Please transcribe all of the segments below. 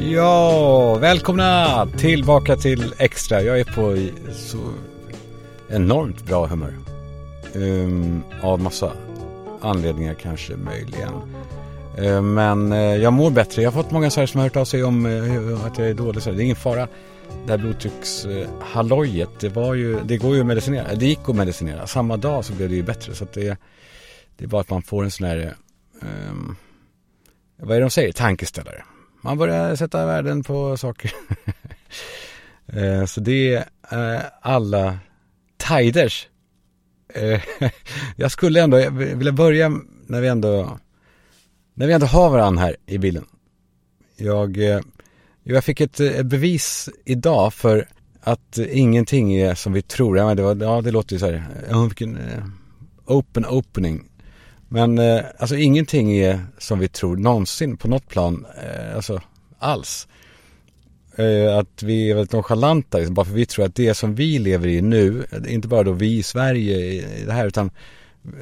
Ja, välkomna tillbaka till Extra. Jag är på så enormt bra humör. Um, av massa anledningar kanske möjligen. Uh, men uh, jag mår bättre. Jag har fått många så som har hört av sig om uh, att jag är dålig. Så det är ingen fara. Det här blodtryckshallojet, det var ju, det går ju att medicinera. Det gick att medicinera. Samma dag så blev det ju bättre. Så att det, det är bara att man får en sån här, um, vad är det de säger, tankeställare. Man börjar sätta värden på saker. Ehm, så det är alla tiders. Ehm, jag skulle ändå vilja börja när vi ändå, när vi ändå har varandra här i bilen. Jag, eh, jag fick ett, ett bevis idag för att ingenting är som vi tror. Ja, det, var, ja, det låter ju så här, vilken eh, open opening. Men eh, alltså ingenting är som vi tror någonsin på något plan, eh, alltså alls. Eh, att vi är väldigt nonchalanta, liksom, bara för vi tror att det som vi lever i nu, inte bara då vi i Sverige i det här, utan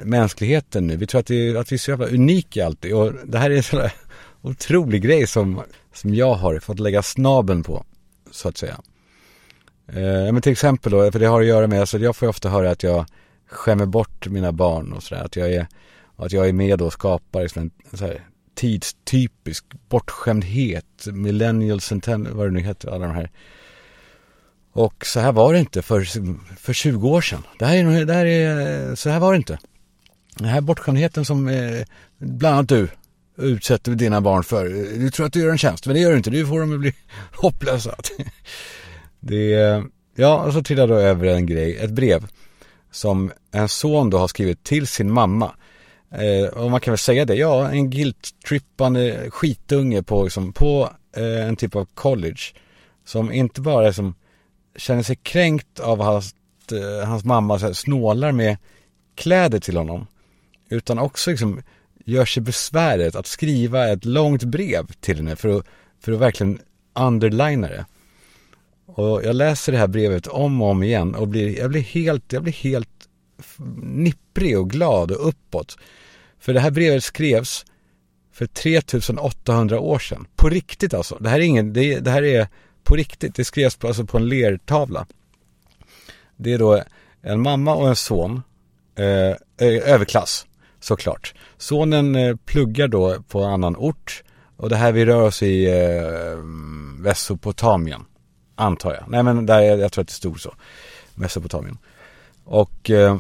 mänskligheten nu. Vi tror att, det, att vi är så jävla unika alltid. Och det här är en sån där otrolig grej som, som jag har fått lägga snaben på, så att säga. Eh, men till exempel då, för det har att göra med, alltså jag får ju ofta höra att jag skämmer bort mina barn och sådär. Att jag är, att jag är med och skapar liksom en så här, tidstypisk bortskämdhet, millennial centennial, vad det nu heter, alla de här. Och så här var det inte för, för 20 år sedan. Det här är, det här är, så här var det inte. Den här bortskämdheten som eh, bland annat du utsätter dina barn för. Du tror att du gör en tjänst, men det gör du inte. Du får dem att bli hopplösa. Det ja, och så trillade jag över en grej, ett brev som en son då har skrivit till sin mamma. Eh, och man kan väl säga det, ja, en guilt-trippande skitunge på, liksom, på eh, en typ av college. Som inte bara liksom, känner sig kränkt av hans, eh, hans mamma så här, snålar med kläder till honom. Utan också liksom gör sig besväret att skriva ett långt brev till henne för att, för att verkligen underlina det. Och jag läser det här brevet om och om igen och blir, jag blir helt, jag blir helt nipprig och glad och uppåt. För det här brevet skrevs för 3800 år sedan. På riktigt alltså. Det här är ingen, det, det här är på riktigt. Det skrevs på, alltså på en lertavla. Det är då en mamma och en son, eh, eh överklass såklart. Sonen eh, pluggar då på en annan ort och det här vi rör oss i eh, Mesopotamien, antar jag. Nej men där, jag tror att det stod så, Mesopotamien. Och eh,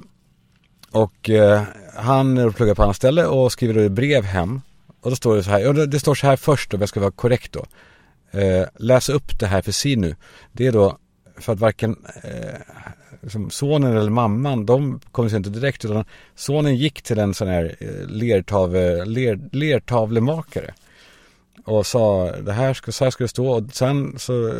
och eh, han pluggar på annat ställe och skriver då ett brev hem. Och då står det så här, och det står så här först om jag ska vara korrekt då. Eh, läs upp det här för Sinu. Det är då för att varken eh, liksom sonen eller mamman, de kommer sig inte direkt utan sonen gick till en sån här eh, ler, lertavlemakare och sa det här ska, så här ska det stå och sen så eh,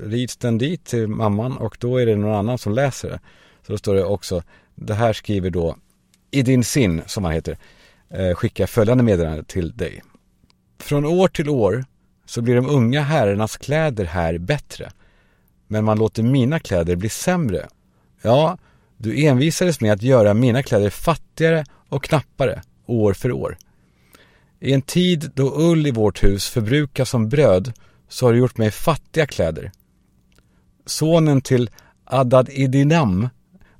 rids den dit till mamman och då är det någon annan som läser det. Så då står det också det här skriver då i din sin, som han heter, eh, Skickar skicka följande meddelande till dig. Från år till år så blir de unga herrarnas kläder här bättre. Men man låter mina kläder bli sämre. Ja, du envisades med att göra mina kläder fattigare och knappare år för år. I en tid då ull i vårt hus förbrukas som bröd så har du gjort mig fattiga kläder. Sonen till Adad Idinam,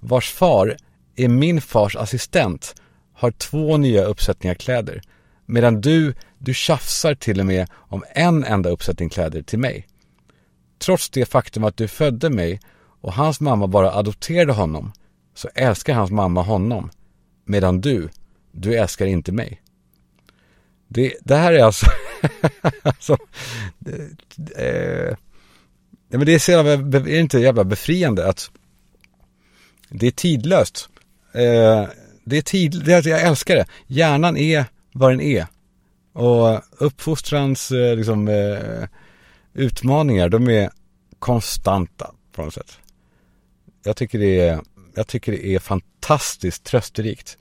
vars far är min fars assistent har två nya uppsättningar kläder. Medan du, du tjafsar till och med om en enda uppsättning kläder till mig. Trots det faktum att du födde mig och hans mamma bara adopterade honom så älskar hans mamma honom. Medan du, du älskar inte mig. Det, det här är alltså, alltså det, det, eh, men det är så jävla, är det inte jävla befriande att det är tidlöst. Eh, det är tid, det är, jag älskar det. Hjärnan är vad den är. Och uppfostrans eh, liksom, eh, utmaningar, de är konstanta på något sätt. Jag tycker det är, jag tycker det är fantastiskt trösterikt.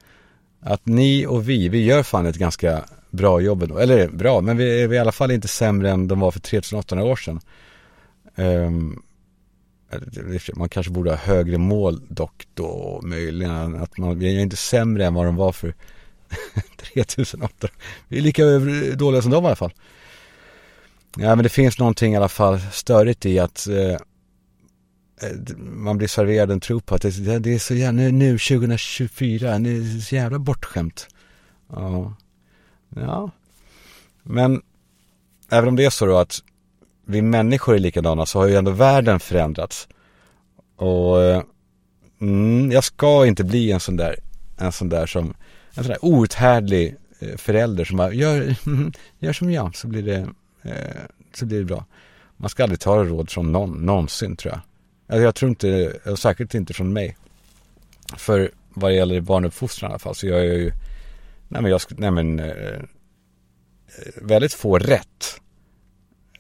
Att ni och vi, vi gör fan ett ganska bra jobb ändå. Eller bra, men vi är i alla fall inte sämre än de var för 3800 år sedan. Um, man kanske borde ha högre mål dock då möjligen att man, vi är inte sämre än vad de var för 3008. Vi är lika dåliga som de i alla fall. Ja men det finns någonting i alla fall störigt i att eh, eh man blir serverad en tro på att det, det är så jävla, nu, nu 2024, nu är det så jävla bortskämt. Ja. ja. Men även om det är så då att vi människor är likadana så har ju ändå världen förändrats. Och eh, mm, jag ska inte bli en sån där, en sån där som, en sån där outhärdlig eh, förälder som bara, gör, gör som jag så blir det, eh, så blir det bra. Man ska aldrig ta råd från någon, någonsin tror jag. Alltså jag tror inte, och säkert inte från mig. För vad det gäller barnuppfostran i alla fall så jag är ju, nej men jag, nej men, eh, eh, väldigt få rätt.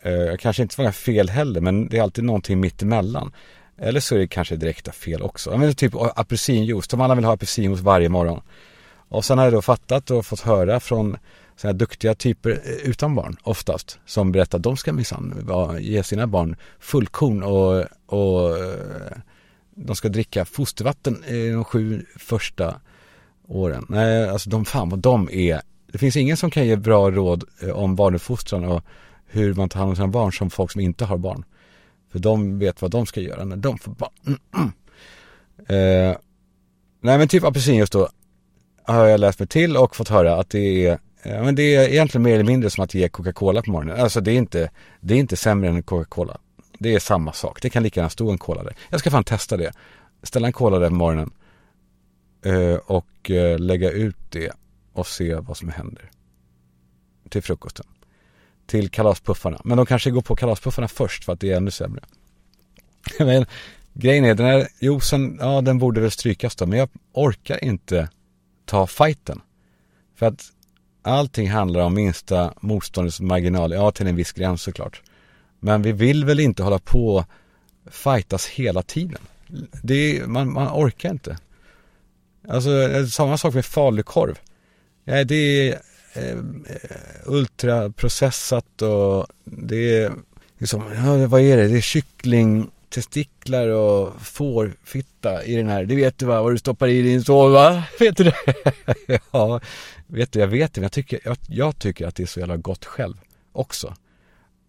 Eh, kanske inte så många fel heller, men det är alltid någonting mittemellan. Eller så är det kanske direkta fel också. Men typ apelsinjuice, de alla vill ha apelsinjuice varje morgon. Och sen har jag då fattat och fått höra från sådana här duktiga typer eh, utan barn oftast. Som berättar att de ska minsann ge sina barn fullkorn och, och eh, de ska dricka fostervatten i de sju första åren. Nej, alltså de, fan vad de är. Det finns ingen som kan ge bra råd eh, om barnuppfostran och hur man tar hand om sina barn som folk som inte har barn. För de vet vad de ska göra när de får barn. Mm, mm. Eh, nej men typ apelsinjuice då har jag läst mig till och fått höra att det är eh, men det är egentligen mer eller mindre som att ge Coca-Cola på morgonen. Alltså det är inte, det är inte sämre än Coca-Cola. Det är samma sak. Det kan lika gärna stå en Cola där. Jag ska fan testa det. Ställa en Cola där på morgonen. Eh, och eh, lägga ut det och se vad som händer. Till frukosten. Till kalaspuffarna. Men de kanske går på kalaspuffarna först för att det är ännu sämre. men grejen är, den här juicen, ja den borde väl strykas då. Men jag orkar inte ta fighten. För att allting handlar om minsta motståndets marginal. Ja, till en viss gräns såklart. Men vi vill väl inte hålla på och fightas hela tiden. Det är, man, man orkar inte. Alltså eh, samma sak med falukorv. Ja, det är Eh, eh, ultraprocessat och det är liksom, ja, vad är det? Det är kyckling, testiklar och fårfitta i den här. Det vet du va, vad du stoppar i din sova? Vet du det? ja, vet du, jag vet det, men jag tycker, jag, jag, tycker att det är så jävla gott själv också.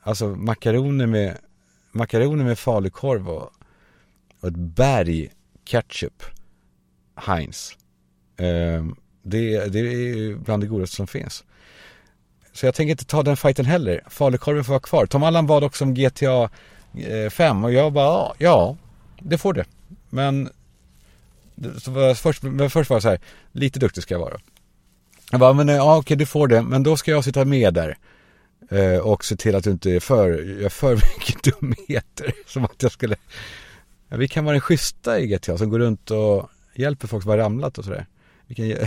Alltså makaroner med, makaroner med falukorv och, och ett berg ketchup, Heinz. Eh, det, det är bland det godaste som finns. Så jag tänker inte ta den fighten heller. Falukorven får vara kvar. Tom Allan bad också om GTA 5 eh, och jag bara, ja, det får det. Men så först, men först var det så här, lite duktig ska jag vara. Jag bara, men eh, ja okej du får det, men då ska jag sitta med där. Eh, och se till att du inte är för, gör för mycket dumheter. Som att jag skulle, ja, vi kan vara den schyssta i GTA som går runt och hjälper folk som har ramlat och sådär. Vi kan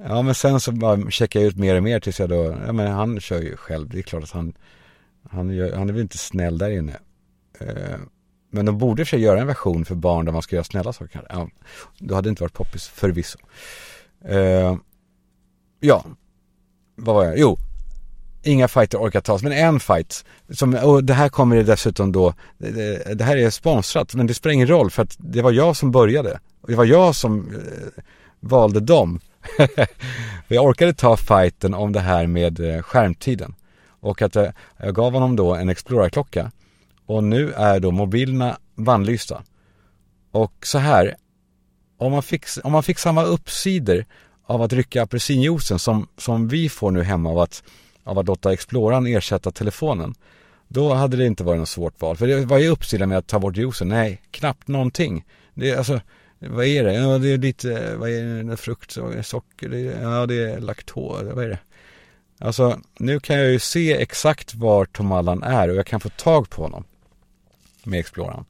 Ja men sen så bara checkar jag ut mer och mer tills jag då, ja men han kör ju själv, det är klart att han, han, gör, han är väl inte snäll där inne. Eh, men de borde för sig göra en version för barn där man ska göra snälla saker. Ja, då hade det inte varit poppis förvisso. Eh, ja, vad var jag? Jo, inga fighter orkar tas, men en fight. Som, och det här kommer dessutom då, det, det, här är sponsrat, men det spelar ingen roll för att det var jag som började. Och det var jag som eh, valde dem. jag orkade ta fighten om det här med eh, skärmtiden. Och att jag, jag gav honom då en Explorer-klocka. Och nu är då mobilerna bannlysta. Och så här, om man fick, om man fick samma uppsidor av att rycka apelsinjuicen som, som vi får nu hemma av att, av att låta Exploran ersätta telefonen. Då hade det inte varit något svårt val. För det, vad är uppsidan med att ta bort juicen? Nej, knappt någonting. Det alltså, vad är det? Ja, det är lite, vad är det, frukt, socker, det ja det är laktos, vad är det? Alltså, nu kan jag ju se exakt var Tom Allan är och jag kan få tag på honom med Exploran.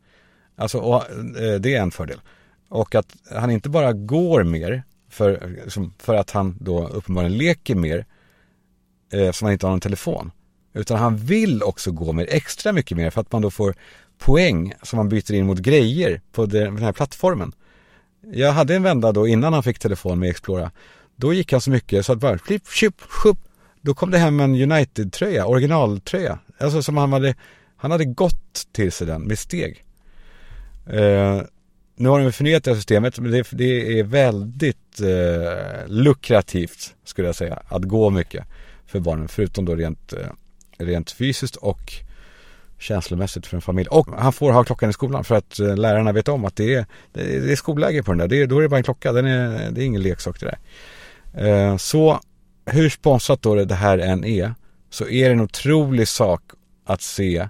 Alltså, och, eh, det är en fördel. Och att han inte bara går mer för, för att han då uppenbarligen leker mer eftersom som han inte har någon telefon. Utan han vill också gå med extra mycket mer för att man då får poäng som man byter in mot grejer på den här plattformen. Jag hade en vända då innan han fick telefon med Explora. Då gick han så mycket så att bara klipp, tjup, tjup. Då kom det hem en United-tröja, originaltröja. Alltså som han hade, han hade gått till sig den med steg. Eh, nu har de förnyat det här systemet, men det, det är väldigt eh, lukrativt skulle jag säga, att gå mycket för barnen, förutom då rent, eh, rent fysiskt och känslomässigt för en familj. Och han får ha klockan i skolan för att eh, lärarna vet om att det är, det är, skolläge på den där. Det är, då är det bara en klocka, den är, det är ingen leksak det där. Eh, så hur sponsrat då det här än är, så är det en otrolig sak att se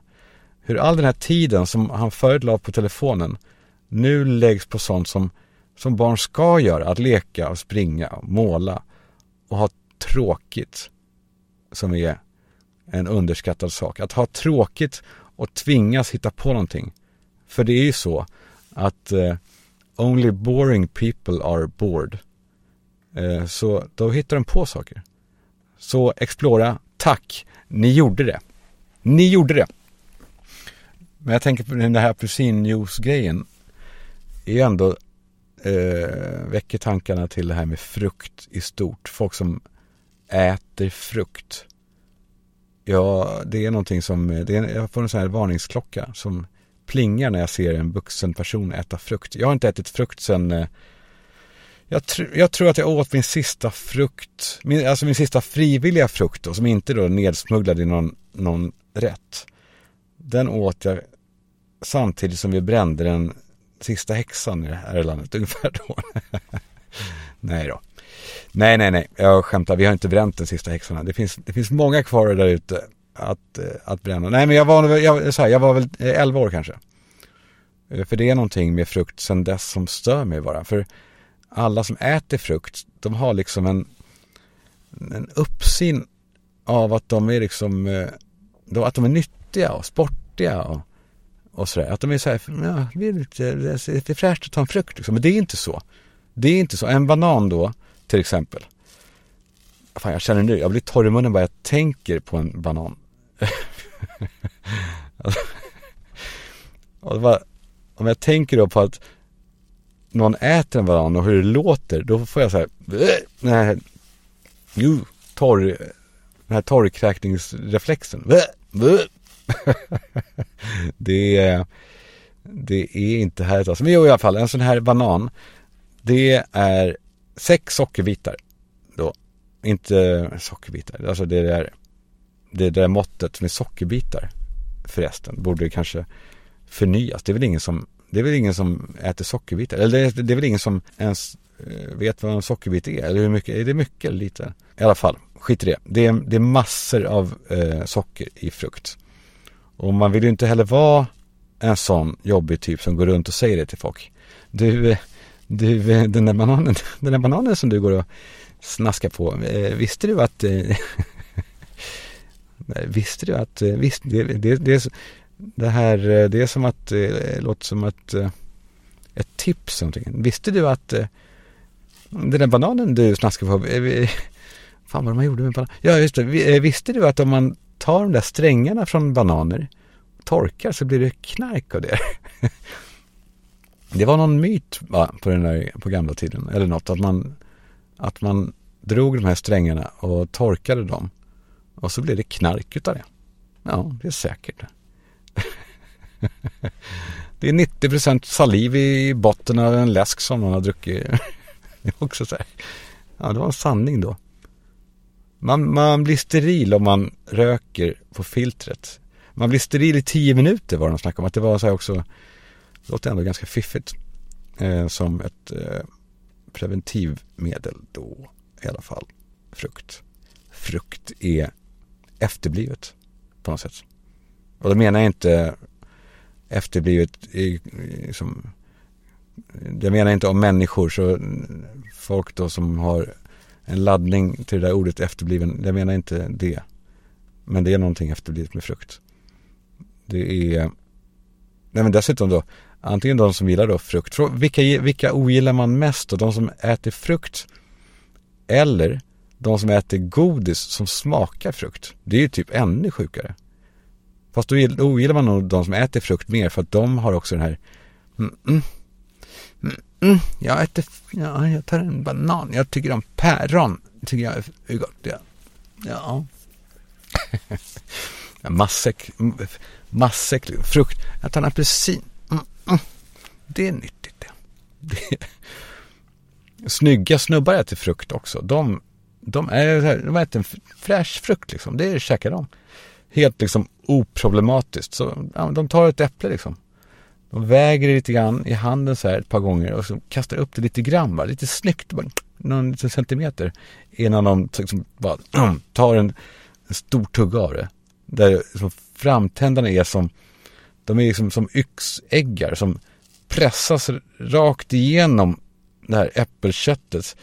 hur all den här tiden som han förut la på telefonen nu läggs på sånt som, som barn ska göra. Att leka och springa och måla och ha tråkigt som är en underskattad sak. Att ha tråkigt och tvingas hitta på någonting. För det är ju så att eh, only boring people are bored. Eh, så då hittar de på saker. Så Explora, tack, ni gjorde det. Ni gjorde det. Men jag tänker på den här apelsinjuice-grejen. är ju ändå eh, väcker tankarna till det här med frukt i stort. Folk som äter frukt. Ja, det är någonting som, det är, jag får en sån här varningsklocka som plingar när jag ser en vuxen person äta frukt. Jag har inte ätit frukt sedan eh, jag, tr jag, tror att jag åt min sista frukt, min, alltså min sista frivilliga frukt då, som inte då nedsmugglad i någon, någon rätt. Den åt jag samtidigt som vi brände den sista häxan i det här landet ungefär då. nej då. Nej, nej, nej, jag skämtar, vi har inte bränt den sista häxan. Det finns, det finns många kvar där ute att, eh, att bränna. Nej, men jag var, jag, så här, jag var väl eh, 11 år kanske. Eh, för det är någonting med frukt sen dess som stör mig bara. För alla som äter frukt, de har liksom en, en uppsyn av att de är liksom, att de är nyttiga och sportiga och, och sådär. Att de är såhär, ja, det är, lite, det är fräscht att ta en frukt liksom. Men det är inte så. Det är inte så. En banan då, till exempel. Fan, jag känner nu, jag blir torr i munnen bara jag tänker på en banan. Alltså, och bara, om jag tänker då på att någon äter en banan och hur det låter, då får jag så här, den här, ju, torr, den här torrkräkningsreflexen. det, är, det är inte härligt alltså. Men jo, i alla fall, en sån här banan, det är sex sockerbitar då. Inte sockerbitar, alltså det där. det där måttet med sockerbitar förresten borde kanske förnyas. Det är väl ingen som det är väl ingen som äter sockerbitar. Eller det är, det är väl ingen som ens eh, vet vad en sockerbit är. Eller hur mycket, är det mycket eller lite? I alla fall, skit i det. Det är, det är massor av eh, socker i frukt. Och man vill ju inte heller vara en sån jobbig typ som går runt och säger det till folk. Du, eh, du eh, den där bananen, den där bananen som du går och snaskar på. Eh, visste du att eh, Visste du att, visst, det, det, det, det här, det är som att, det låter som att ett tips någonting. Visste du att den där bananen du snaskar på, fan vad man gjorde med bananen. Ja just det, visste du att om man tar de där strängarna från bananer, torkar så blir det knark av det. Det var någon myt va, på den där, på gamla tiden, eller något, att man, att man drog de här strängarna och torkade dem och så blev det knark utav det. Ja, det är säkert. det är 90% saliv i botten av en läsk som man har druckit. det är också så här. Ja, det var en sanning då. Man, man blir steril om man röker på filtret. Man blir steril i tio minuter var det de snackade om. Att det var så här också, det låter ändå ganska fiffigt. Eh, som ett eh, preventivmedel då i alla fall. Frukt. Frukt är efterblivet på något sätt. Och då menar jag inte efterblivet i liksom, jag menar inte om människor så folk då som har en laddning till det där ordet efterbliven, jag menar inte det. Men det är någonting efterblivet med frukt. Det är, nej men dessutom då, antingen de som gillar då frukt, vilka, vilka ogillar man mest då? De som äter frukt eller de som äter godis som smakar frukt. Det är ju typ ännu sjukare. Fast då ogillar man nog de som äter frukt mer för att de har också den här mm, mm, mm, mm jag äter, ja, jag tar en banan, jag tycker om päron, tycker jag är gott, ja. Ja. Massäck, massäck, frukt, jag tar en apelsin, mm, det är nyttigt det. Snygga snubbar äter frukt också. De, de, är, de äter en fräsch frukt liksom. Det käkar de. Helt liksom oproblematiskt. Så ja, de tar ett äpple liksom. De väger det lite grann i handen så här ett par gånger och så kastar upp det lite grann bara, lite snyggt bara, någon liten centimeter innan de liksom bara tar en, en stor tugga av det. Där liksom framtänderna är som, de är liksom som yxäggar som pressas rakt igenom det här äppelköttet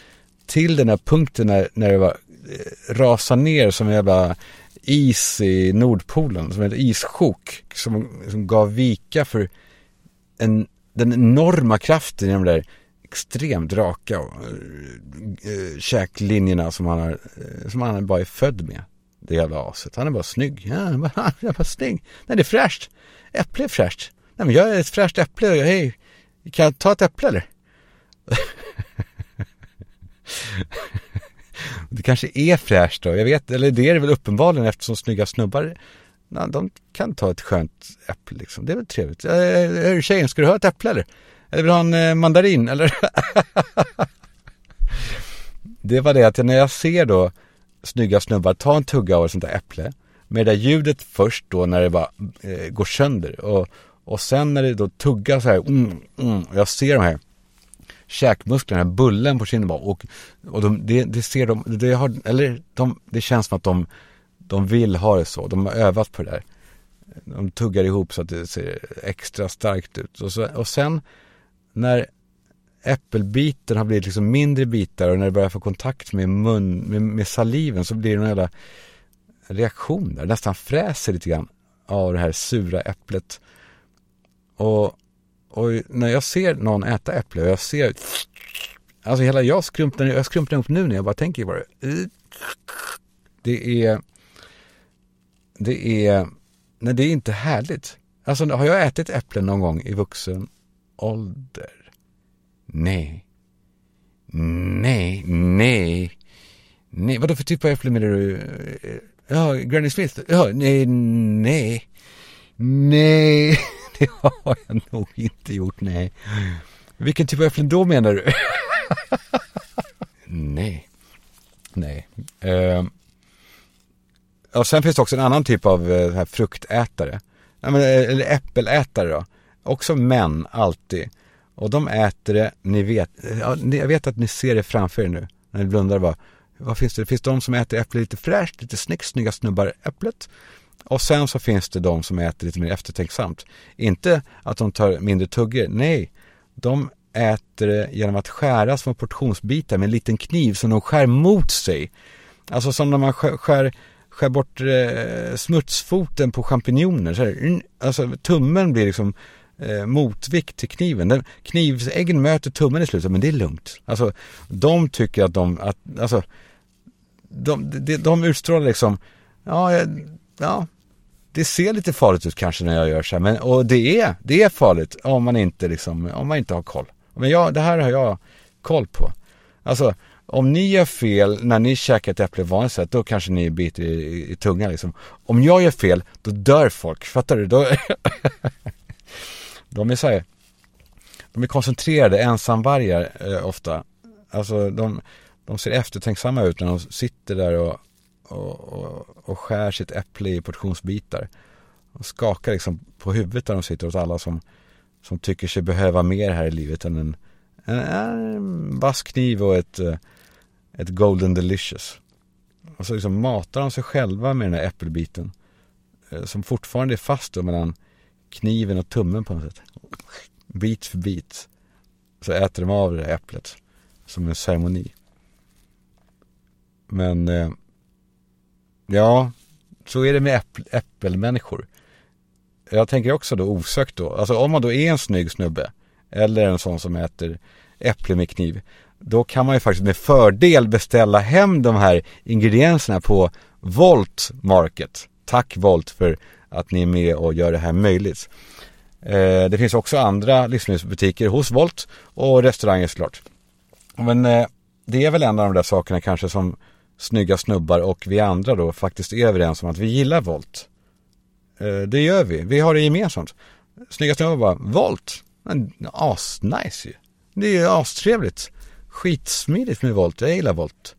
till den här punkten när, när det bara eh, rasar ner som en jävla is i Nordpolen, som ett issjok som, som gav vika för en, den enorma kraften i de där extremt raka och, äh, käklinjerna som han, har, som han bara är född med. Det jävla aset. Han är bara snygg. Ja, han är bara, han är bara snygg. Nej, det är fräscht. Äpple är fräscht. Nej, men jag är ett fräscht äpple. Hej, kan jag ta ett äpple eller? det kanske är fräscht då. Jag vet, eller det är det väl uppenbarligen eftersom snygga snubbar Ja, de kan ta ett skönt äpple liksom. Det är väl trevligt. Eh, hörru tjejen, ska du ha ett äpple eller? Eller vill du ha en eh, mandarin eller? det var det att när jag ser då snygga snubbar ta en tugga av ett sånt där äpple. Med det där ljudet först då när det bara eh, går sönder. Och, och sen när det då tuggar så här. Mm, mm, och jag ser de här käkmusklerna, bullen på kinden bara. Och, och de, det, det ser de, det, har, eller de, det känns som att de de vill ha det så. De har övat på det där. De tuggar ihop så att det ser extra starkt ut. Och, så, och sen när äppelbiten har blivit liksom mindre bitar och när det börjar få kontakt med mun, med, med saliven så blir det en jävla reaktion där. Nästan fräser lite grann av det här sura äpplet. Och, och när jag ser någon äta äpple och jag ser Alltså hela jag skrumpnar, jag skrumpnar ihop nu när jag bara tänker på det. Det är det är, nej det är inte härligt. Alltså har jag ätit äpplen någon gång i vuxen ålder? Nej. Nej, nej. Nej, vadå för typ av äpple menar du? Ja, Granny Smith? Ja, nej, nej. Nej, det har jag nog inte gjort, nej. Vilken typ av äpplen då menar du? nej. Nej. Uh, och sen finns det också en annan typ av uh, här fruktätare. Eh, eller äppelätare då. Också män, alltid. Och de äter det, ni vet, eh, ja, jag vet att ni ser det framför er nu. När ni blundar bara. Vad finns det? Det finns de som äter äpple lite fräscht, lite snyggt, snygga snubbar äpplet. Och sen så finns det de som äter lite mer eftertänksamt. Inte att de tar mindre tuggor, nej. De äter det genom att skära små portionsbitar med en liten kniv som de skär mot sig. Alltså som när man skär, skär skär bort eh, smutsfoten på champinjoner. Så här, mm, alltså tummen blir liksom eh, motvikt till kniven. Den, knivsäggen möter tummen i slutet, men det är lugnt. Alltså, de tycker att de, att, alltså, de, de, de utstrålar liksom, ja, ja, det ser lite farligt ut kanske när jag gör så här, men, och det är, det är farligt om man inte liksom, om man inte har koll. Men jag, det här har jag koll på. Alltså, om ni gör fel när ni käkar ett äpple vanligt sätt, då kanske ni biter i, i, i tungan liksom. Om jag gör fel, då dör folk. Fattar du? Då de är så här, de är koncentrerade ensamvargar eh, ofta. Alltså de, de ser eftertänksamma ut när de sitter där och, och, och, och skär sitt äpple i portionsbitar. Och skakar liksom på huvudet där de sitter åt alla som, som tycker sig behöva mer här i livet än en, en, en vass kniv och ett eh, ett Golden Delicious. Och så liksom matar de sig själva med den här äppelbiten. Eh, som fortfarande är fast då mellan kniven och tummen på något sätt. Bit för bit. Så äter de av det där äpplet. Som en ceremoni. Men eh, ja, så är det med äppl äppelmänniskor. Jag tänker också då osökt då, alltså om man då är en snygg snubbe eller en sån som äter äpple med kniv då kan man ju faktiskt med fördel beställa hem de här ingredienserna på Volt Market. Tack Volt för att ni är med och gör det här möjligt. Eh, det finns också andra livsmedelsbutiker hos Volt och restauranger såklart. Men eh, det är väl en av de där sakerna kanske som snygga snubbar och vi andra då faktiskt är överens om att vi gillar Volt. Eh, det gör vi, vi har det gemensamt. Snygga snubbar bara, Volt, asnice ju. Det är ju astrevligt. Skitsmidigt med volt, jag gillar volt.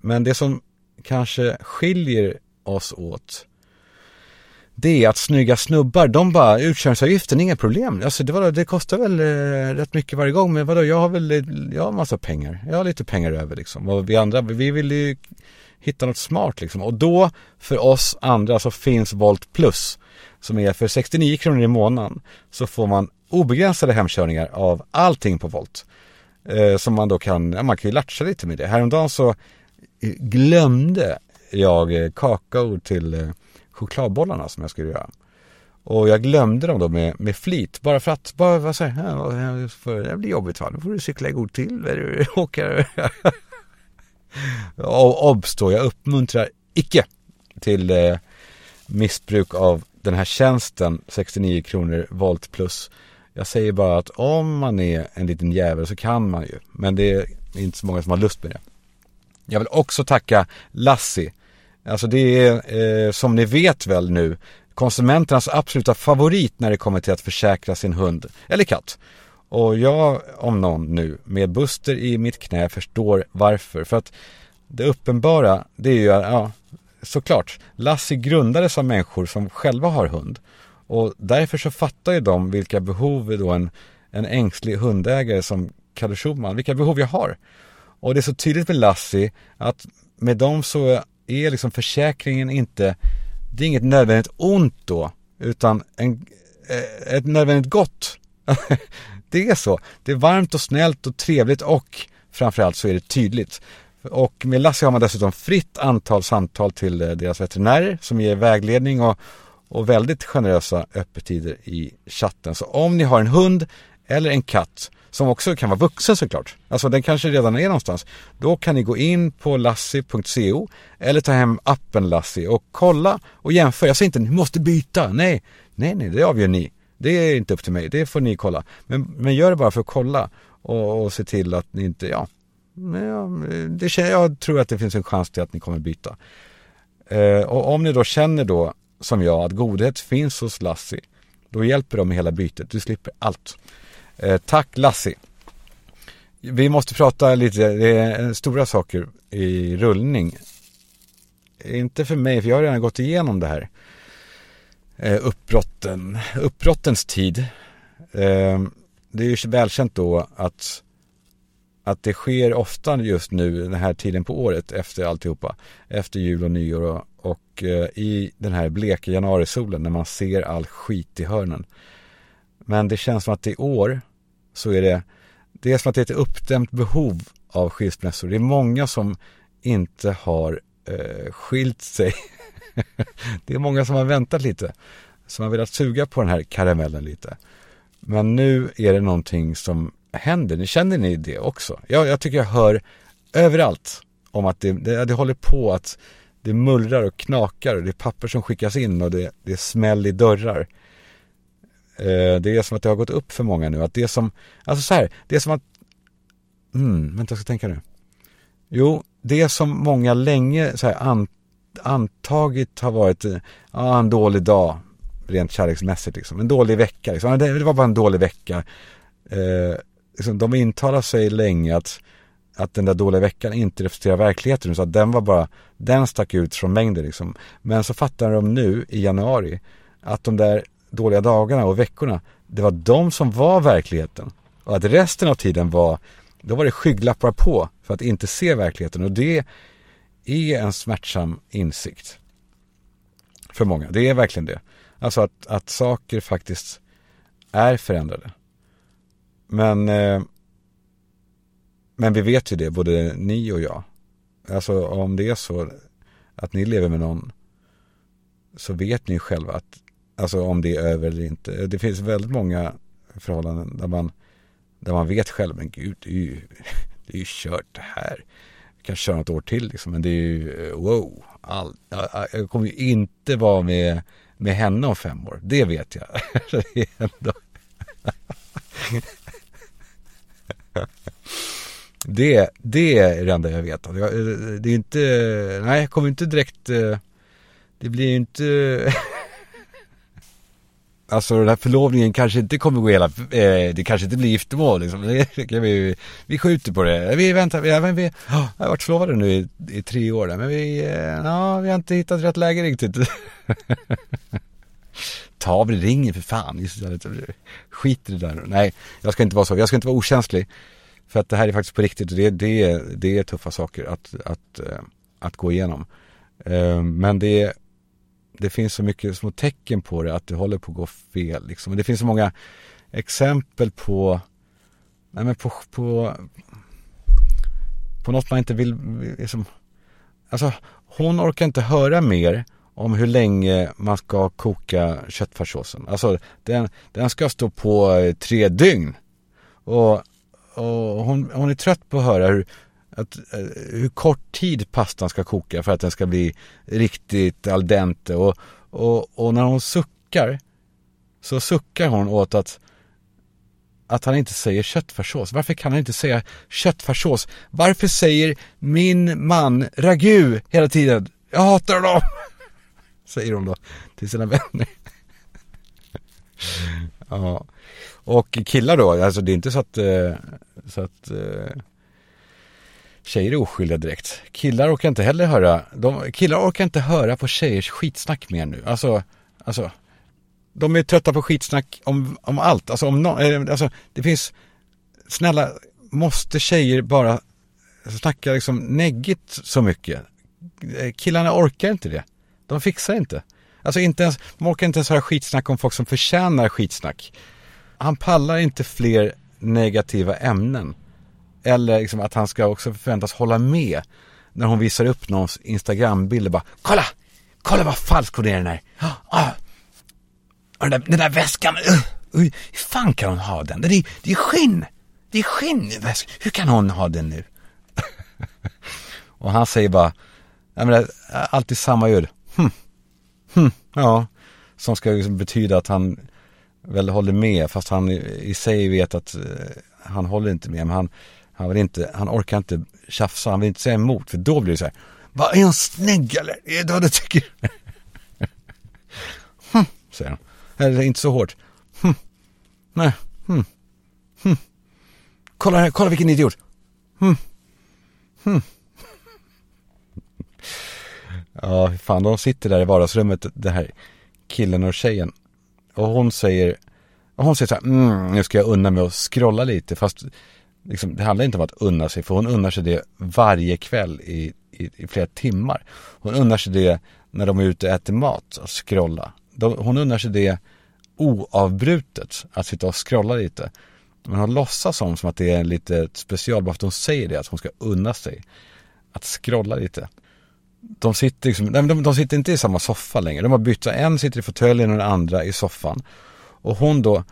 Men det som kanske skiljer oss åt det är att snygga snubbar, de bara, utkörningsavgiften, inga problem. Alltså det, var, det kostar väl eh, rätt mycket varje gång, men vadå, jag har väl, eh, jag har massa pengar. Jag har lite pengar över liksom. Och vi andra, vi vill ju hitta något smart liksom. Och då, för oss andra, så finns Volt Plus. Som är för 69 kronor i månaden. Så får man obegränsade hemkörningar av allting på Volt. Eh, som man då kan, ja, man kan ju latcha lite med det. Häromdagen så eh, glömde jag eh, kakao till eh, chokladbollarna som jag skulle göra. Och jag glömde dem då med, med flit. Bara för att, bara vad säger för det blir jobbigt va. Nu får du cykla i god till. Åka. och obs då, jag uppmuntrar icke till eh, missbruk av den här tjänsten 69 kronor volt plus. Jag säger bara att om man är en liten jävel så kan man ju. Men det är inte så många som har lust med det. Jag vill också tacka Lassie. Alltså det är eh, som ni vet väl nu konsumenternas absoluta favorit när det kommer till att försäkra sin hund eller katt. Och jag om någon nu med Buster i mitt knä förstår varför. För att det uppenbara det är ju, ja såklart, Lassie grundades av människor som själva har hund. Och därför så fattar ju de vilka behov då en, en ängslig hundägare som Kalle Schumann, vilka behov jag har. Och det är så tydligt med Lassie att med dem så är liksom försäkringen inte, det är inget nödvändigt ont då, utan en, eh, ett nödvändigt gott. det är så. Det är varmt och snällt och trevligt och framförallt så är det tydligt. Och med Lassie har man dessutom fritt antal samtal till eh, deras veterinärer som ger vägledning och, och väldigt generösa öppettider i chatten. Så om ni har en hund eller en katt som också kan vara vuxen såklart. Alltså den kanske redan är någonstans. Då kan ni gå in på lassi.co eller ta hem appen Lassi och kolla och jämföra. Jag säger inte ni måste byta. Nej, nej, nej, det avgör ni. Det är inte upp till mig. Det får ni kolla. Men, men gör det bara för att kolla och, och se till att ni inte, ja, det, jag tror att det finns en chans till att ni kommer byta. Eh, och om ni då känner då, som jag, att godhet finns hos Lassi, då hjälper de med hela bytet. Du slipper allt. Eh, tack Lassi. Vi måste prata lite, det är eh, stora saker i rullning. Inte för mig, för jag har redan gått igenom det här. Eh, uppbrotten, uppbrottens tid. Det är ju välkänt då att att det sker ofta just nu den här tiden på året efter alltihopa. Efter jul och nyår och, och i den här bleka januarisolen när man ser all skit i hörnen. Men det känns som att i år så är det, det är som att det är ett uppdämt behov av skilsmässor. Det är många som inte har eh, skilt sig. det är många som har väntat lite. Som har velat suga på den här karamellen lite. Men nu är det någonting som händer. Känner ni det också? Jag, jag tycker jag hör överallt om att det, det, det, håller på att det mullrar och knakar och det är papper som skickas in och det, det är smäll i dörrar. Eh, det är som att det har gått upp för många nu att det som, alltså så här, det är som att, mm, vänta jag ska tänka nu. Jo, det som många länge så här, an, antagit har varit, eh, ja, en dålig dag rent kärleksmässigt liksom. En dålig vecka liksom. Det, det var bara en dålig vecka. Eh, liksom, de intalar sig länge att, att den där dåliga veckan inte representerar verkligheten. Så att den var bara, den stack ut från mängden liksom. Men så fattar de nu i januari att de där dåliga dagarna och veckorna, det var de som var verkligheten. Och att resten av tiden var, då var det skygglappar på för att inte se verkligheten. Och det är en smärtsam insikt. För många, det är verkligen det. Alltså att, att saker faktiskt är förändrade. Men, eh, men vi vet ju det, både ni och jag. Alltså om det är så att ni lever med någon så vet ni själva att, alltså om det är över eller inte. Det finns väldigt många förhållanden där man, där man vet själv, men gud, det är ju, det är ju kört det här. Vi kan köra något år till liksom, men det är ju, eh, wow, all, jag, kommer ju inte vara med, med henne om fem år. Det vet jag. det är ändå det, det är det enda jag vet. Eh, det är inte, nej jag kommer inte direkt, eh, det blir ju inte Alltså den här förlovningen kanske inte kommer gå hela, eh, det kanske inte blir giftermål liksom. vi, vi skjuter på det. Vi väntar, vi, men vi oh, jag har varit förlovade nu i, i tre år där. men vi, eh, no, vi har inte hittat rätt läge riktigt. Ta av dig ringen för fan. Skit i det där. Nej, jag ska inte vara så. Jag ska inte vara okänslig. För att det här är faktiskt på riktigt och det, det, det är tuffa saker att, att, eh, att gå igenom. Eh, men det, det finns så mycket små tecken på det att det håller på att gå fel. Liksom. Det finns så många exempel på, nej men på, på, på något man inte vill, liksom, alltså hon orkar inte höra mer om hur länge man ska koka köttfärssåsen. Alltså den, den ska stå på eh, tre dygn. Och, och hon, hon är trött på att höra hur, att, eh, hur kort tid pastan ska koka för att den ska bli riktigt al dente. Och, och, och när hon suckar så suckar hon åt att att han inte säger köttfärssås. Varför kan han inte säga köttfärssås? Varför säger min man ragu hela tiden? Jag hatar honom! Säger hon då till sina vänner. ja. Och killar då, alltså det är inte så att, eh, så att eh, tjejer är oskyldiga direkt. Killar orkar inte heller höra, de, killar orkar inte höra på tjejers skitsnack mer nu. Alltså, alltså de är trötta på skitsnack om, om allt. Alltså, om no, eh, alltså det finns, snälla, måste tjejer bara snacka liksom neggigt så mycket? Eh, killarna orkar inte det. De fixar inte. Alltså inte ens, de orkar inte ens höra skitsnack om folk som förtjänar skitsnack. Han pallar inte fler negativa ämnen. Eller liksom att han ska också förväntas hålla med när hon visar upp någons Instagrambild och bara Kolla! Kolla vad falsk hon är den här! Ah, ah. den, där den där väskan! Uh, uh, hur fan kan hon ha den? Det är, det är skinn! Det är skinn i väskan! Hur kan hon ha den nu? och han säger bara jag menar, alltid samma ljud. Hm. Hm. Ja, som ska liksom betyda att han väl håller med fast han i sig vet att uh, han håller inte med. Men han, han, vill inte, han orkar inte tjafsa, han vill inte säga emot för då blir det så här. Vad är han snygg eller? Är det vad du tycker? hm, säger han. Eller inte så hårt. Hm. Nej. Hm. Hm. Kolla här, kolla vilken idiot. Hm. Hm. Ja, fan de sitter där i vardagsrummet, det här killen och tjejen. Och hon säger, och hon säger så här, mm, nu ska jag unna mig och scrolla lite. Fast liksom, det handlar inte om att unna sig, för hon unnar sig det varje kväll i, i, i flera timmar. Hon unnar sig det när de är ute och äter mat, att scrolla. De, hon unnar sig det oavbrutet, att sitta och scrolla lite. Men hon låtsas som, som att det är lite special, bara för att hon säger det, att hon ska unna sig. Att scrolla lite. De sitter liksom, nej, de, de sitter inte i samma soffa längre. De har bytt, en sitter i fåtöljen och den andra i soffan. Och hon då,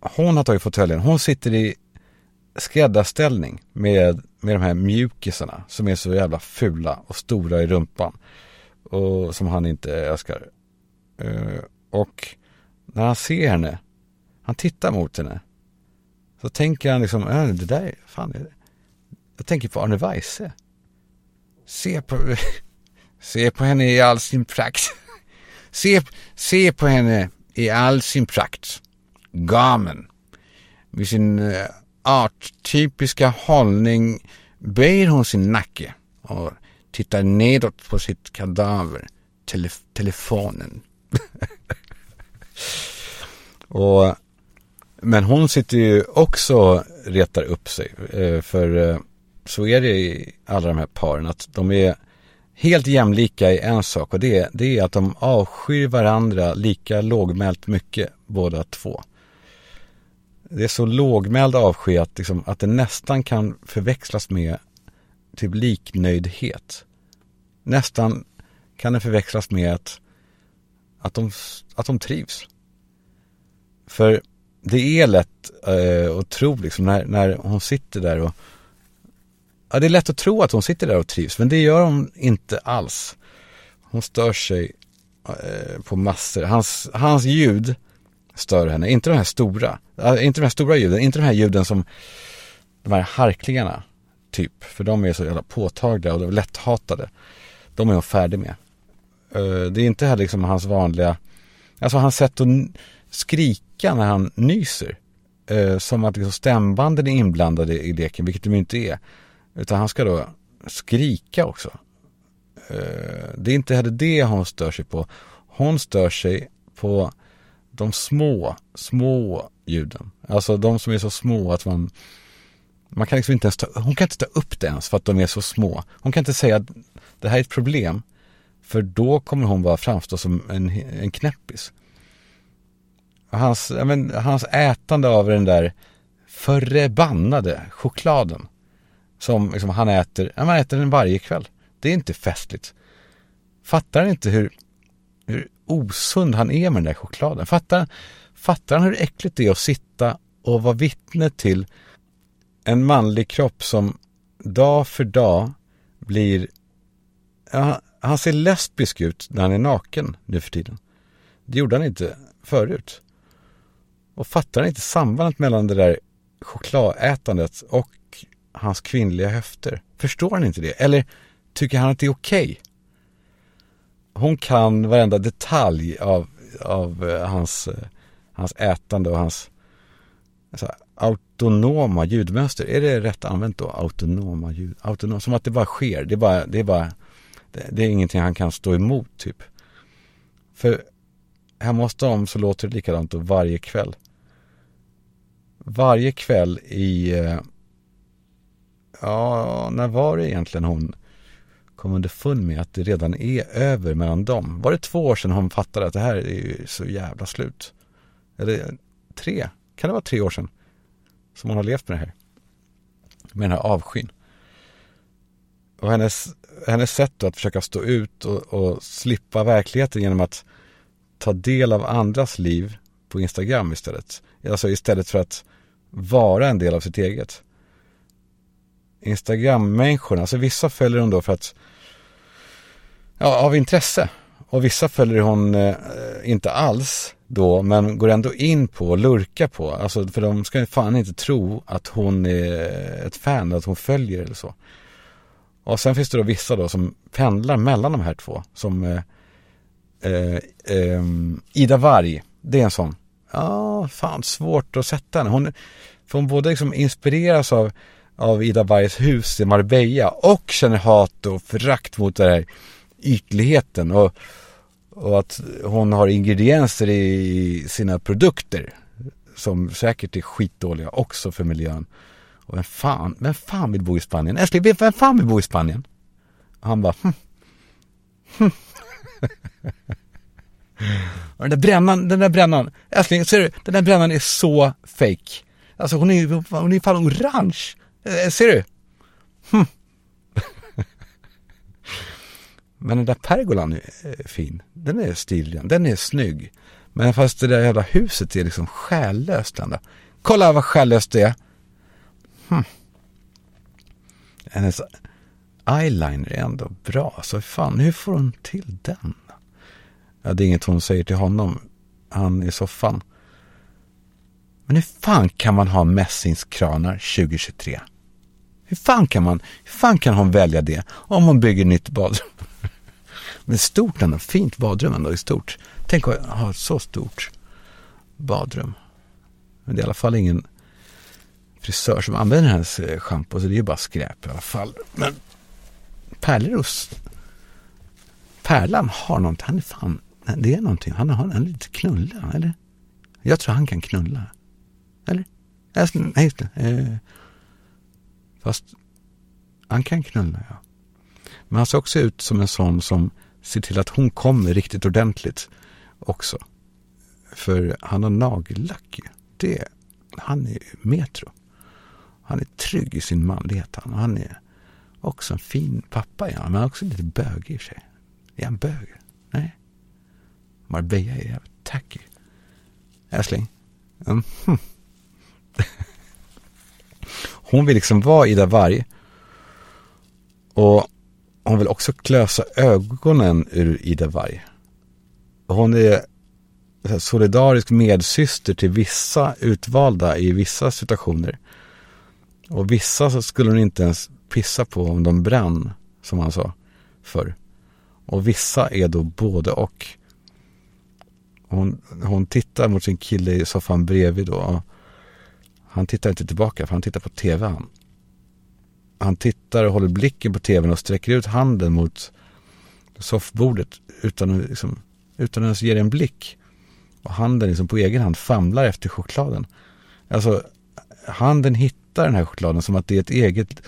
hon har tagit fåtöljen, hon sitter i skräddarställning med, med de här mjukisarna som är så jävla fula och stora i rumpan. Och som han inte älskar. Uh, och när han ser henne, han tittar mot henne. Så tänker han liksom, äh, det där, fan är det? Jag tänker på Arne Weise. Se på, se på henne i all sin prakt. se, se på henne i all sin prakt. Gamen. Med sin uh, arttypiska hållning böjer hon sin nacke och tittar nedåt på sitt kadaver, Telef telefonen. och, men hon sitter ju också och retar upp sig. Eh, för eh, så är det i alla de här paren att de är helt jämlika i en sak och det, det är att de avskyr varandra lika lågmält mycket båda två det är så lågmäld avsky att, liksom, att det nästan kan förväxlas med typ liknöjdhet. Nästan kan det förväxlas med att, att, de, att de trivs. För det är lätt eh, att tro liksom när, när hon sitter där och Ja, det är lätt att tro att hon sitter där och trivs, men det gör hon inte alls. Hon stör sig eh, på massor. Hans, hans ljud stör henne. Inte de här stora, äh, inte de här stora ljuden, inte de här ljuden som de här harklingarna, typ. För de är så jävla påtagliga och lätthatade. De är hon färdig med. Uh, det är inte heller liksom hans vanliga, alltså hans sätt att skrika när han nyser. Uh, som att liksom stämbanden är inblandade i leken, vilket de inte är. Utan han ska då skrika också. Uh, det är inte heller det hon stör sig på. Hon stör sig på de små, små ljuden. Alltså de som är så små att man man kan liksom inte ens ta, hon kan inte ta upp det ens för att de är så små. Hon kan inte säga att det här är ett problem. För då kommer hon bara framstå som en, en knäppis. Hans, men, hans ätande av den där förbannade chokladen. Som liksom han äter, han äter den varje kväll. Det är inte festligt. Fattar han inte hur, hur osund han är med den där chokladen? Fattar, fattar han hur äckligt det är att sitta och vara vittne till en manlig kropp som dag för dag blir, ja, han ser lesbisk ut när han är naken nu för tiden. Det gjorde han inte förut. Och fattar han inte sambandet mellan det där chokladätandet och hans kvinnliga höfter? Förstår han inte det? Eller tycker han att det är okej? Okay? Hon kan varenda detalj av, av eh, hans, eh, hans ätande och hans alltså, autonoma ljudmönster. Är det rätt använt då? Autonoma ljud? Autonom, som att det bara sker. Det är bara, det är bara, det, det är ingenting han kan stå emot typ. För hemma hos dem så låter det likadant då varje kväll. Varje kväll i, eh, ja, när var det egentligen hon kom underfund med att det redan är över mellan dem? Var det två år sedan hon fattade att det här är ju så jävla slut? Eller tre? Kan det vara tre år sedan? Som hon har levt med det här. Med den här avskyn. Och hennes, hennes sätt då att försöka stå ut och, och slippa verkligheten genom att ta del av andras liv på Instagram istället. Alltså istället för att vara en del av sitt eget. Instagram-människorna, alltså vissa följer hon då för att, ja, av intresse. Och vissa följer hon eh, inte alls då, men går ändå in på och lurkar på. Alltså, för de ska fan inte tro att hon är ett fan, att hon följer eller så. Och sen finns det då vissa då som pendlar mellan de här två. Som eh, eh, eh, Ida Varg, det är en sån. Ja, fan svårt att sätta henne. Hon, för hon både liksom inspireras av, av Ida Vargs hus i Marbella och känner hat och förakt mot den här ytligheten. Och, och att hon har ingredienser i sina produkter som säkert är skitdåliga också för miljön. Och vem fan, vem fan vill bo i Spanien? Älskling, vem fan vill bo i Spanien? Och han bara, hm. hm. och den där brännan, den där brännan, älskling, ser du? Den där brännan är så fake. Alltså hon är, hon är fan orange. Eh, ser du? Hm. Men den där pergolan är eh, fin. Den är stilig, den är snygg. Men fast det där jävla huset är liksom själlöst ändå. Kolla vad själlöst det är. Hm. Hennes eyeliner är ändå bra. Så fan, hur får hon till den? Ja, det är inget hon säger till honom. Han i soffan. Men hur fan kan man ha mässingskranar 2023? Hur fan kan man, hur fan kan hon välja det om hon bygger nytt badrum? Men stort ändå, fint badrum ändå i stort. Tänk att ha ett så stort badrum. Men det är i alla fall ingen frisör som använder hennes schampo så det är ju bara skräp i alla fall. Men Pärleros Pärlan har någonting, han är fan, det är någonting, han har en lite knulla, eller? Jag tror han kan knulla. Eller? Nej, just det. Eh, Fast han kan knulla, ja. Men han ser också ut som en sån som ser till att hon kommer riktigt ordentligt också. För han har nagellack ju. Det, han är metro. Han är trygg i sin manlighet. Han, han är också en fin pappa, ja, men också lite bögig i och för sig. Är han bög? Nej. Marbella är jävligt tacky. Älskling. Mm. Hon vill liksom vara Ida Varg. Och hon vill också klösa ögonen ur Ida Varg. Hon är solidarisk medsyster till vissa utvalda i vissa situationer. Och vissa så skulle hon inte ens pissa på om de brann, som han sa förr. Och vissa är då både och. hon, hon tittar mot sin kille i soffan bredvid då. Han tittar inte tillbaka för han tittar på tv han. Han tittar och håller blicken på tvn och sträcker ut handen mot soffbordet utan, liksom, utan att ens ge det en blick. Och handen liksom på egen hand famlar efter chokladen. Alltså, handen hittar den här chokladen som att det är ett eget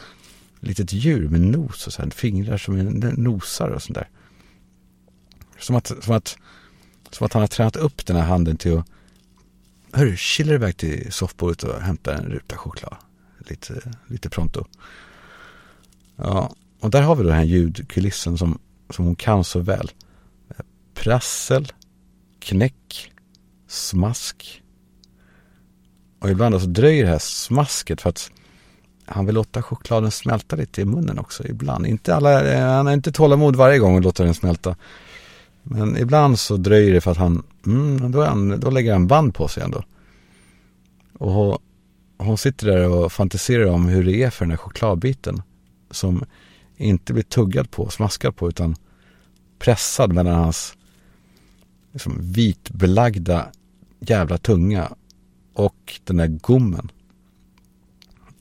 litet djur med nos och sen fingrar som är nosar och sånt där. Som att, som att, som att han har tränat upp den här handen till att Hörru, chillar iväg till soffbordet och hämtar en ruta choklad. Lite, lite pronto. Ja, och där har vi då den här ljudkulissen som, som hon kan så väl. Prassel, knäck, smask. Och ibland så dröjer det här smasket för att han vill låta chokladen smälta lite i munnen också ibland. Inte alla, eh, han har inte tålamod varje gång och låta den smälta. Men ibland så dröjer det för att han, mm, då, han, då lägger han band på sig ändå. Och hon, hon sitter där och fantiserar om hur det är för den här chokladbiten. Som inte blir tuggad på, smaskad på, utan pressad mellan hans liksom, vitbelagda jävla tunga och den där gommen.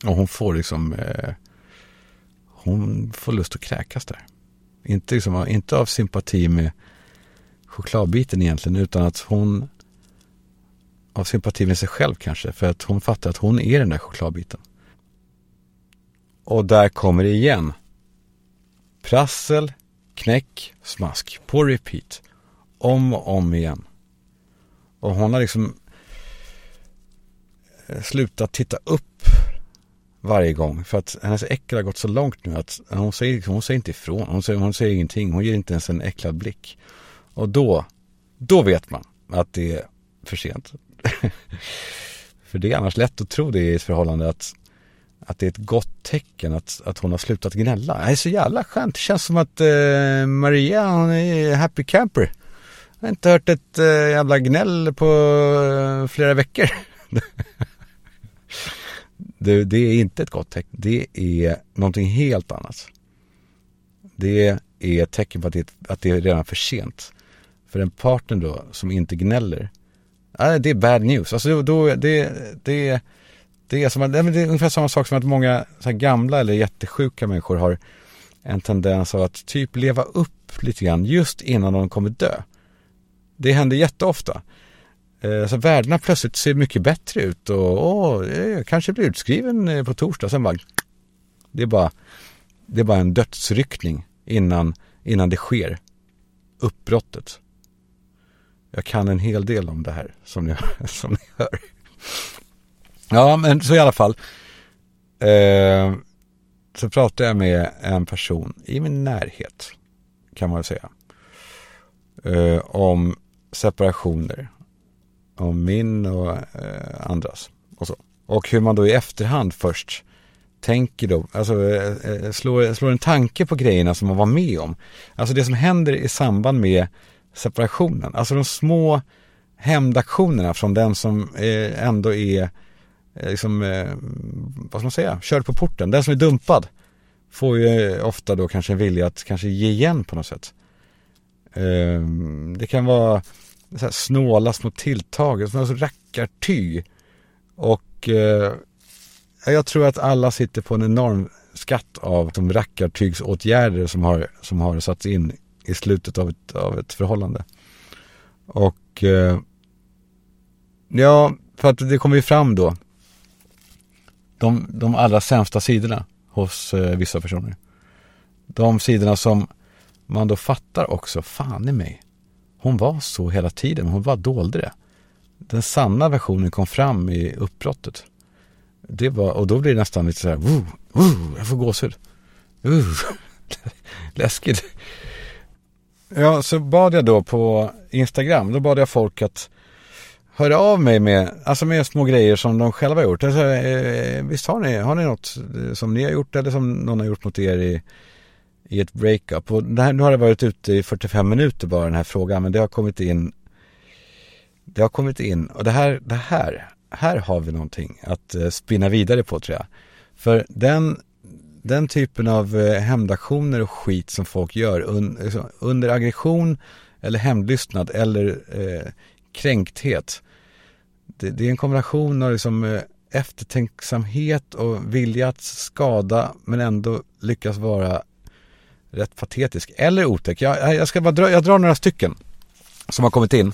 Och hon får liksom, eh, hon får lust att kräkas där. Inte, liksom, inte av sympati med chokladbiten egentligen, utan att hon av sympati med sig själv kanske, för att hon fattar att hon är den där chokladbiten. Och där kommer det igen. Prassel, knäck, smask på repeat. Om och om igen. Och hon har liksom eh, slutat titta upp varje gång. För att hennes äckel har gått så långt nu att hon säger, hon säger inte ifrån. Hon säger, hon säger ingenting. Hon ger inte ens en äcklad blick. Och då, då vet man att det är för sent. för det är annars lätt att tro det i ett förhållande att, att det är ett gott tecken att, att hon har slutat gnälla. Det är så jävla skönt. Det känns som att eh, Maria, hon är happy camper. Jag har inte hört ett eh, jävla gnäll på eh, flera veckor. det, det är inte ett gott tecken. Det är någonting helt annat. Det är ett tecken på att det, att det är redan för sent. För en partner då som inte gnäller, det är bad news. Alltså då, det, det, det, är som, det är ungefär samma sak som att många så gamla eller jättesjuka människor har en tendens av att typ leva upp lite grann just innan de kommer dö. Det händer jätteofta. Eh, så värdena plötsligt ser mycket bättre ut och åh, jag kanske blir utskriven eh, på torsdag. Sen bara, det är bara, det är bara en dödsryckning innan, innan det sker. Uppbrottet. Jag kan en hel del om det här som ni, som ni hör. Ja, men så i alla fall. Eh, så pratade jag med en person i min närhet, kan man säga. Eh, om separationer. Om min och eh, andras. Och, så. och hur man då i efterhand först tänker då, alltså eh, eh slår, slår en tanke på grejerna som man var med om. Alltså det som händer i samband med separationen. Alltså de små hämndaktionerna från den som eh, ändå är, eh, liksom, eh, vad ska man säga, körd på porten. Den som är dumpad får ju eh, ofta då kanske en vilja att kanske ge igen på något sätt. Ehm, det kan vara så här snåla små tilltag, som alltså rackartyg. Och eh, jag tror att alla sitter på en enorm skatt av de rackartygsåtgärder som har, som har satts in i slutet av ett, av ett förhållande. Och eh, ja, för att det kommer ju fram då de, de allra sämsta sidorna hos eh, vissa personer. De sidorna som man då fattar också, fan i mig. Hon var så hela tiden, hon bara dolde det. Den sanna versionen kom fram i uppbrottet. Det var, och då blir det nästan lite så här, woo, woo, jag får gåshud. Uh, läskigt. Ja, så bad jag då på Instagram, då bad jag folk att höra av mig med, alltså med små grejer som de själva har gjort. Alltså, eh, visst har ni, har ni något eh, som ni har gjort eller som någon har gjort mot er i, i ett breakup? Och det här, nu har det varit ute i 45 minuter bara den här frågan, men det har kommit in det har kommit in och det här, det här, här har vi någonting att eh, spinna vidare på tror jag. För den den typen av eh, hämndaktioner och skit som folk gör un, liksom, under aggression eller hämndlystnad eller eh, kränkthet. Det, det är en kombination av liksom eh, eftertänksamhet och vilja att skada men ändå lyckas vara rätt patetisk eller otäck. Jag, jag ska bara dra, jag drar några stycken som har kommit in.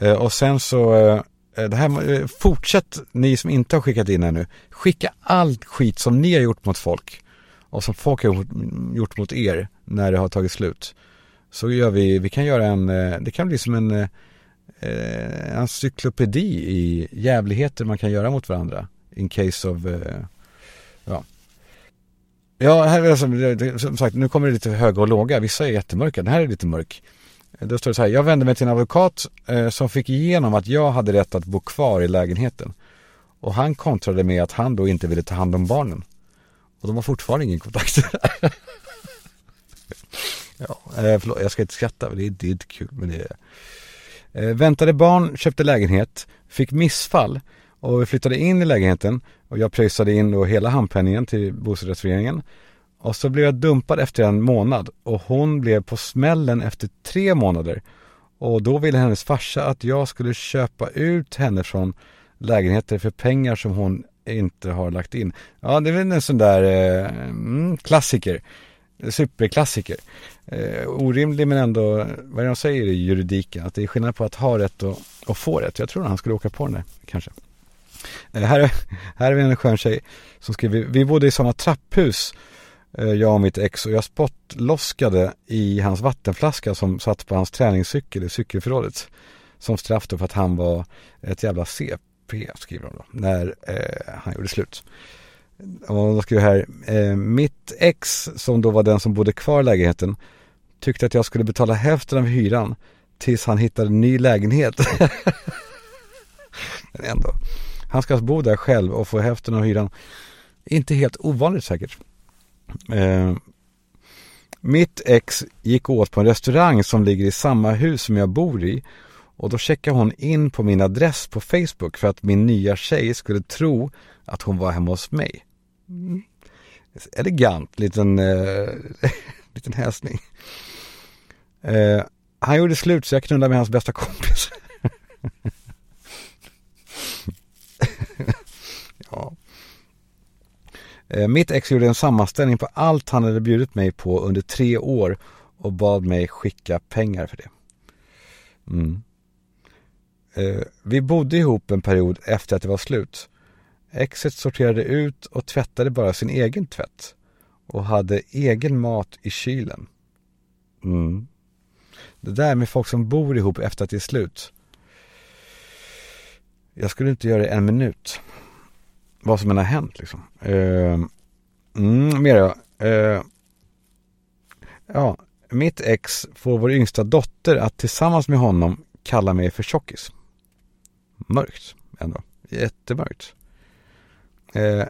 Eh, och sen så, eh, eh det här, eh, fortsätt ni som inte har skickat in ännu. Skicka allt skit som ni har gjort mot folk och som folk har gjort, mot er när det har tagit slut. Så gör vi, vi kan göra en, eh, det kan bli som en en encyklopedi i jävligheter man kan göra mot varandra. In case of, ja. Ja, här är som, som sagt, nu kommer det lite höga och låga. Vissa är jättemörka, den här är lite mörk. Då står det så här, jag vände mig till en advokat eh, som fick igenom att jag hade rätt att bo kvar i lägenheten. Och han kontrade med att han då inte ville ta hand om barnen. Och de har fortfarande ingen kontakt. ja, eh, förlåt, jag ska inte skratta, det är, det är inte kul. Men det är... Eh, väntade barn, köpte lägenhet, fick missfall och vi flyttade in i lägenheten och jag pröjsade in då hela handpenningen till bostadsrättsföreningen. Och så blev jag dumpad efter en månad och hon blev på smällen efter tre månader. Och då ville hennes farsa att jag skulle köpa ut henne från lägenheter för pengar som hon inte har lagt in. Ja, det är väl en sån där eh, mm, klassiker. Superklassiker. Eh, orimlig men ändå, vad är det de säger i juridiken? Att det är skillnad på att ha rätt och, och få rätt. Jag tror han skulle åka på den där, kanske. Eh, här, här är vi en skön tjej som skriver, vi bodde i samma trapphus Eh, jag och mitt ex och jag spottloskade i hans vattenflaska som satt på hans träningscykel i cykelförrådet. Som straff då för att han var ett jävla P skriver de då, när eh, han gjorde slut. Och då skriver här, eh, mitt ex som då var den som bodde kvar i lägenheten tyckte att jag skulle betala hälften av hyran tills han hittade en ny lägenhet. Men ändå. Han ska alltså bo där själv och få hälften av hyran. Inte helt ovanligt säkert. Eh, mitt ex gick åt på en restaurang som ligger i samma hus som jag bor i och då checkade hon in på min adress på Facebook för att min nya tjej skulle tro att hon var hemma hos mig. Mm. Elegant liten, eh, liten hälsning. Eh, han gjorde slut så jag knullade med hans bästa kompis. ja. Eh, mitt ex gjorde en sammanställning på allt han hade bjudit mig på under tre år och bad mig skicka pengar för det. Mm. Eh, vi bodde ihop en period efter att det var slut. Exet sorterade ut och tvättade bara sin egen tvätt och hade egen mat i kylen. Mm. Det där med folk som bor ihop efter att det är slut. Jag skulle inte göra det en minut vad som än har hänt liksom. Eh, mm, mer då. Eh, ja, mitt ex får vår yngsta dotter att tillsammans med honom kalla mig för tjockis. Mörkt ändå. Jättemörkt. Eh,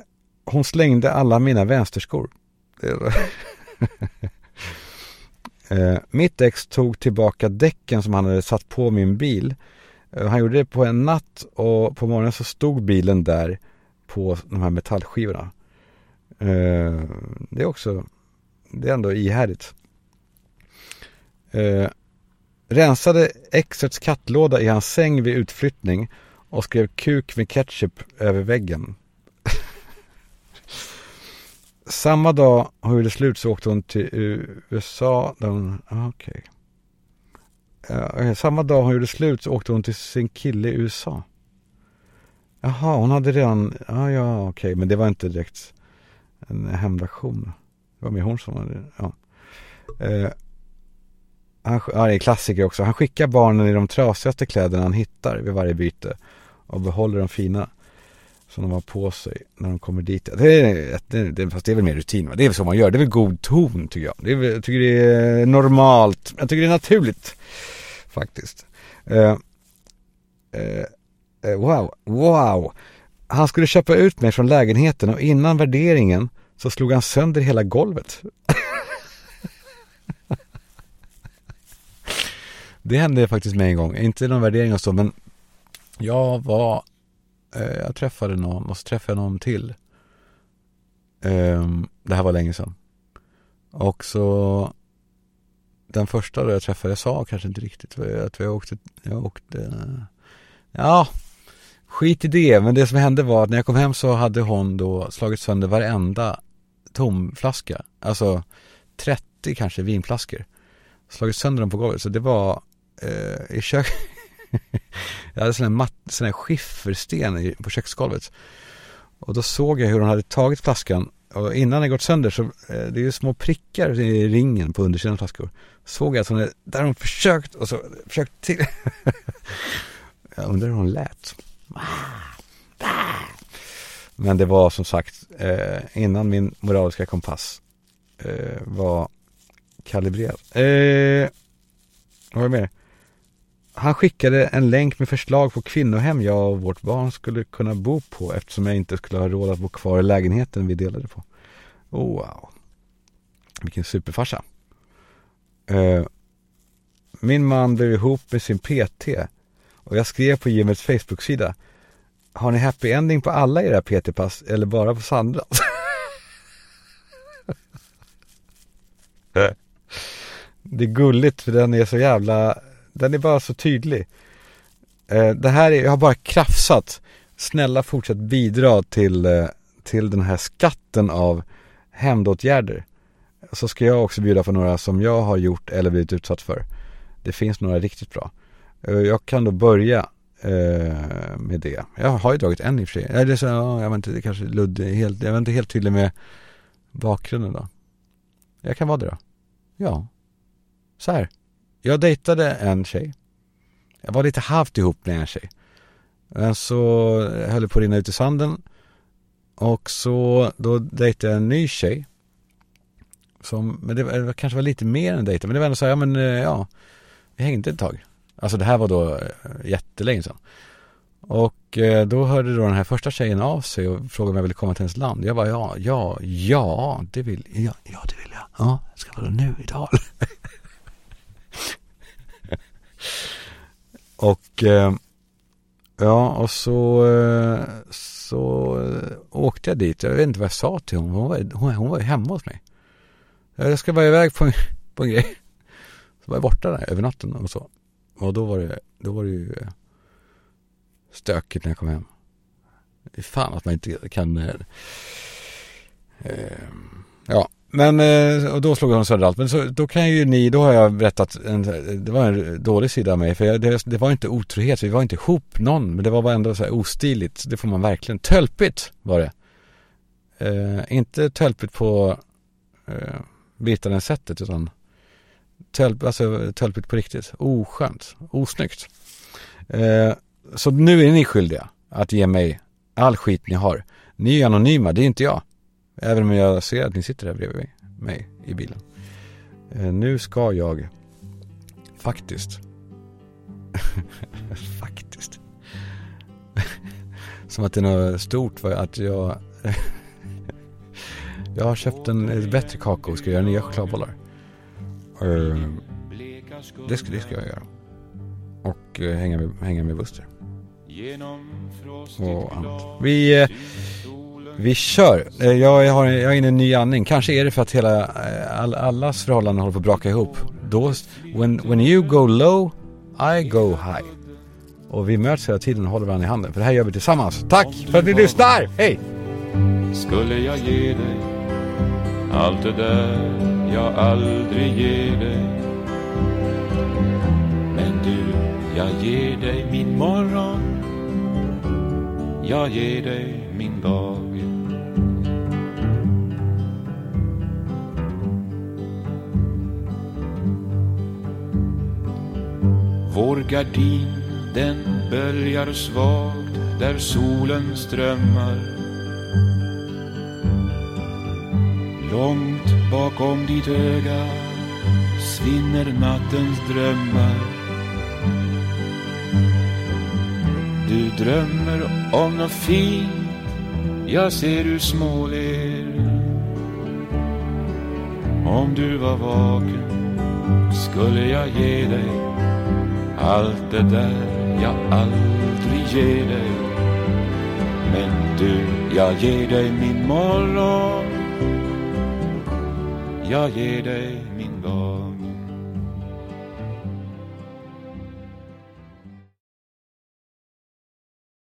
hon slängde alla mina vänsterskor. eh, mitt ex tog tillbaka däcken som han hade satt på min bil. Eh, han gjorde det på en natt och på morgonen så stod bilen där på de här metallskivorna. Eh, det är också, det är ändå ihärdigt. Eh, rensade exets kattlåda i hans säng vid utflyttning och skrev kuk med ketchup över väggen. Samma dag hon gjorde slut så åkte hon till USA. Där hon, okay. uh, eh, samma dag hon gjorde slut så åkte hon till sin kille i USA. Jaha, hon hade redan, ja ja okej, okay. men det var inte direkt en hämndaktion. Det var mer hon som hade, ja. Eh, han, ja, det är klassiker också. Han skickar barnen i de trasigaste kläderna han hittar vid varje byte och behåller de fina som de har på sig när de kommer dit. Det är, det, det, fast det är väl mer rutin va? Det är väl så man gör. Det är väl god ton tycker jag. Det är, jag tycker det är normalt. Jag tycker det är naturligt. Faktiskt. Eh, eh, Eh, wow, wow. Han skulle köpa ut mig från lägenheten och innan värderingen så slog han sönder hela golvet. det hände faktiskt med en gång, inte någon värdering och så, men jag var, eh, jag träffade någon och så träffade jag någon till. Eh, det här var länge sedan. Och så den första då jag träffade, jag sa kanske inte riktigt att jag åkte, jag åkte, ja, skit i det. Men det som hände var att när jag kom hem så hade hon då slagit sönder varenda tomflaska. Alltså 30 kanske vinflaskor. Slagit sönder dem på golvet. Så det var eh, i köket. jag hade sån här, sån här skiffersten på köksgolvet. Och då såg jag hur hon hade tagit flaskan och innan den gått sönder så, eh, det är ju små prickar i ringen på undersidan av flaskor. Såg jag att hon, är... där hon försökt och så, försökt till. jag undrar hur hon lät. Men det var som sagt eh, innan min moraliska kompass eh, var kalibrerad. Eh, vad var det mer? Han skickade en länk med förslag på kvinnohem jag och vårt barn skulle kunna bo på eftersom jag inte skulle ha råd att bo kvar i lägenheten vi delade på. Oh, wow. Vilken superfarsa. Uh, min man blev ihop med sin PT och jag skrev på Jimmys Facebook-sida Har ni happy ending på alla era PT-pass eller bara på Sandra? det är gulligt för den är så jävla den är bara så tydlig. Eh, det här är, jag har bara krafsat. Snälla fortsätt bidra till, eh, till den här skatten av hämndåtgärder. Så ska jag också bjuda på några som jag har gjort eller blivit utsatt för. Det finns några riktigt bra. Eh, jag kan då börja med det. Jag har ju dragit en i och för sig. Eller så, ja, jag vet inte, det kanske luddig, helt, jag var inte helt tydlig med bakgrunden då. Jag kan vara det då. Ja. Så här. Jag dejtade en tjej. Jag var lite halvt ihop med en tjej. Men så höll det på att rinna ut i sanden. Och så då dejtade jag en ny tjej. Som, men det, var, det kanske var lite mer än dejta. Men det var ändå så här, ja men eh, ja. Vi hängde ett tag. Alltså det här var då eh, jättelänge sedan. Och eh, då hörde då den här första tjejen av sig och frågade om jag ville komma till hennes land. Jag bara ja, ja, ja, det vill jag. Ja, det vill jag. Ja, ska vara nu idag. och eh, ja, och så, eh, så eh, åkte jag dit. Jag vet inte vad jag sa till honom. Hon var, hon, hon var hemma hos mig. Jag ska bara iväg på en, på en grej. Så var jag borta där över natten och så. Och då var det, då var det ju eh, stökigt när jag kom hem. Det är fan att man inte kan eh, eh Ja, men eh, och då slog hon sönder allt. Men så, då kan ju ni, då har jag berättat, en, det var en dålig sida av mig. För jag, det, det, var inte otrohet, vi var inte ihop någon. Men det var bara ändå så här ostiligt. Det får man verkligen. Tölpigt var det. Eh, inte tölpigt på eh, bitande sättet utan tölp, alltså, tölpigt på riktigt. Oskönt, osnyggt. Eh, så nu är ni skyldiga att ge mig all skit ni har. Ni är anonyma, det är inte jag. Även om jag ser att ni sitter här bredvid mig i bilen. Eh, nu ska jag faktiskt faktiskt som att det är något stort att jag jag har köpt en bättre kaka och ska göra nya chokladbollar. Uh, det, ska, det ska jag göra. Och uh, hänga, med, hänga med Buster. Och annat. Vi, vi kör. Eh, jag, har, jag är inne i en ny andning. Kanske är det för att hela, eh, all, allas förhållanden håller på att braka ihop. Då, when, when you go low, I go high. Och vi möts hela tiden och håller varandra i handen. För det här gör vi tillsammans. Tack för att ni lyssnar! Hej! Skulle jag ge dig allt det där jag aldrig ger dig Men du, jag ger dig min morgon Jag ger dig min dag Vår gardin den böljar svagt där solen strömmar. Långt bakom ditt öga svinner nattens drömmar. Du drömmer om något fint Jag ser du småler Om du var vaken skulle jag ge dig allt det där jag aldrig ger dig. Men du, jag ger dig min morgon. Jag ger dig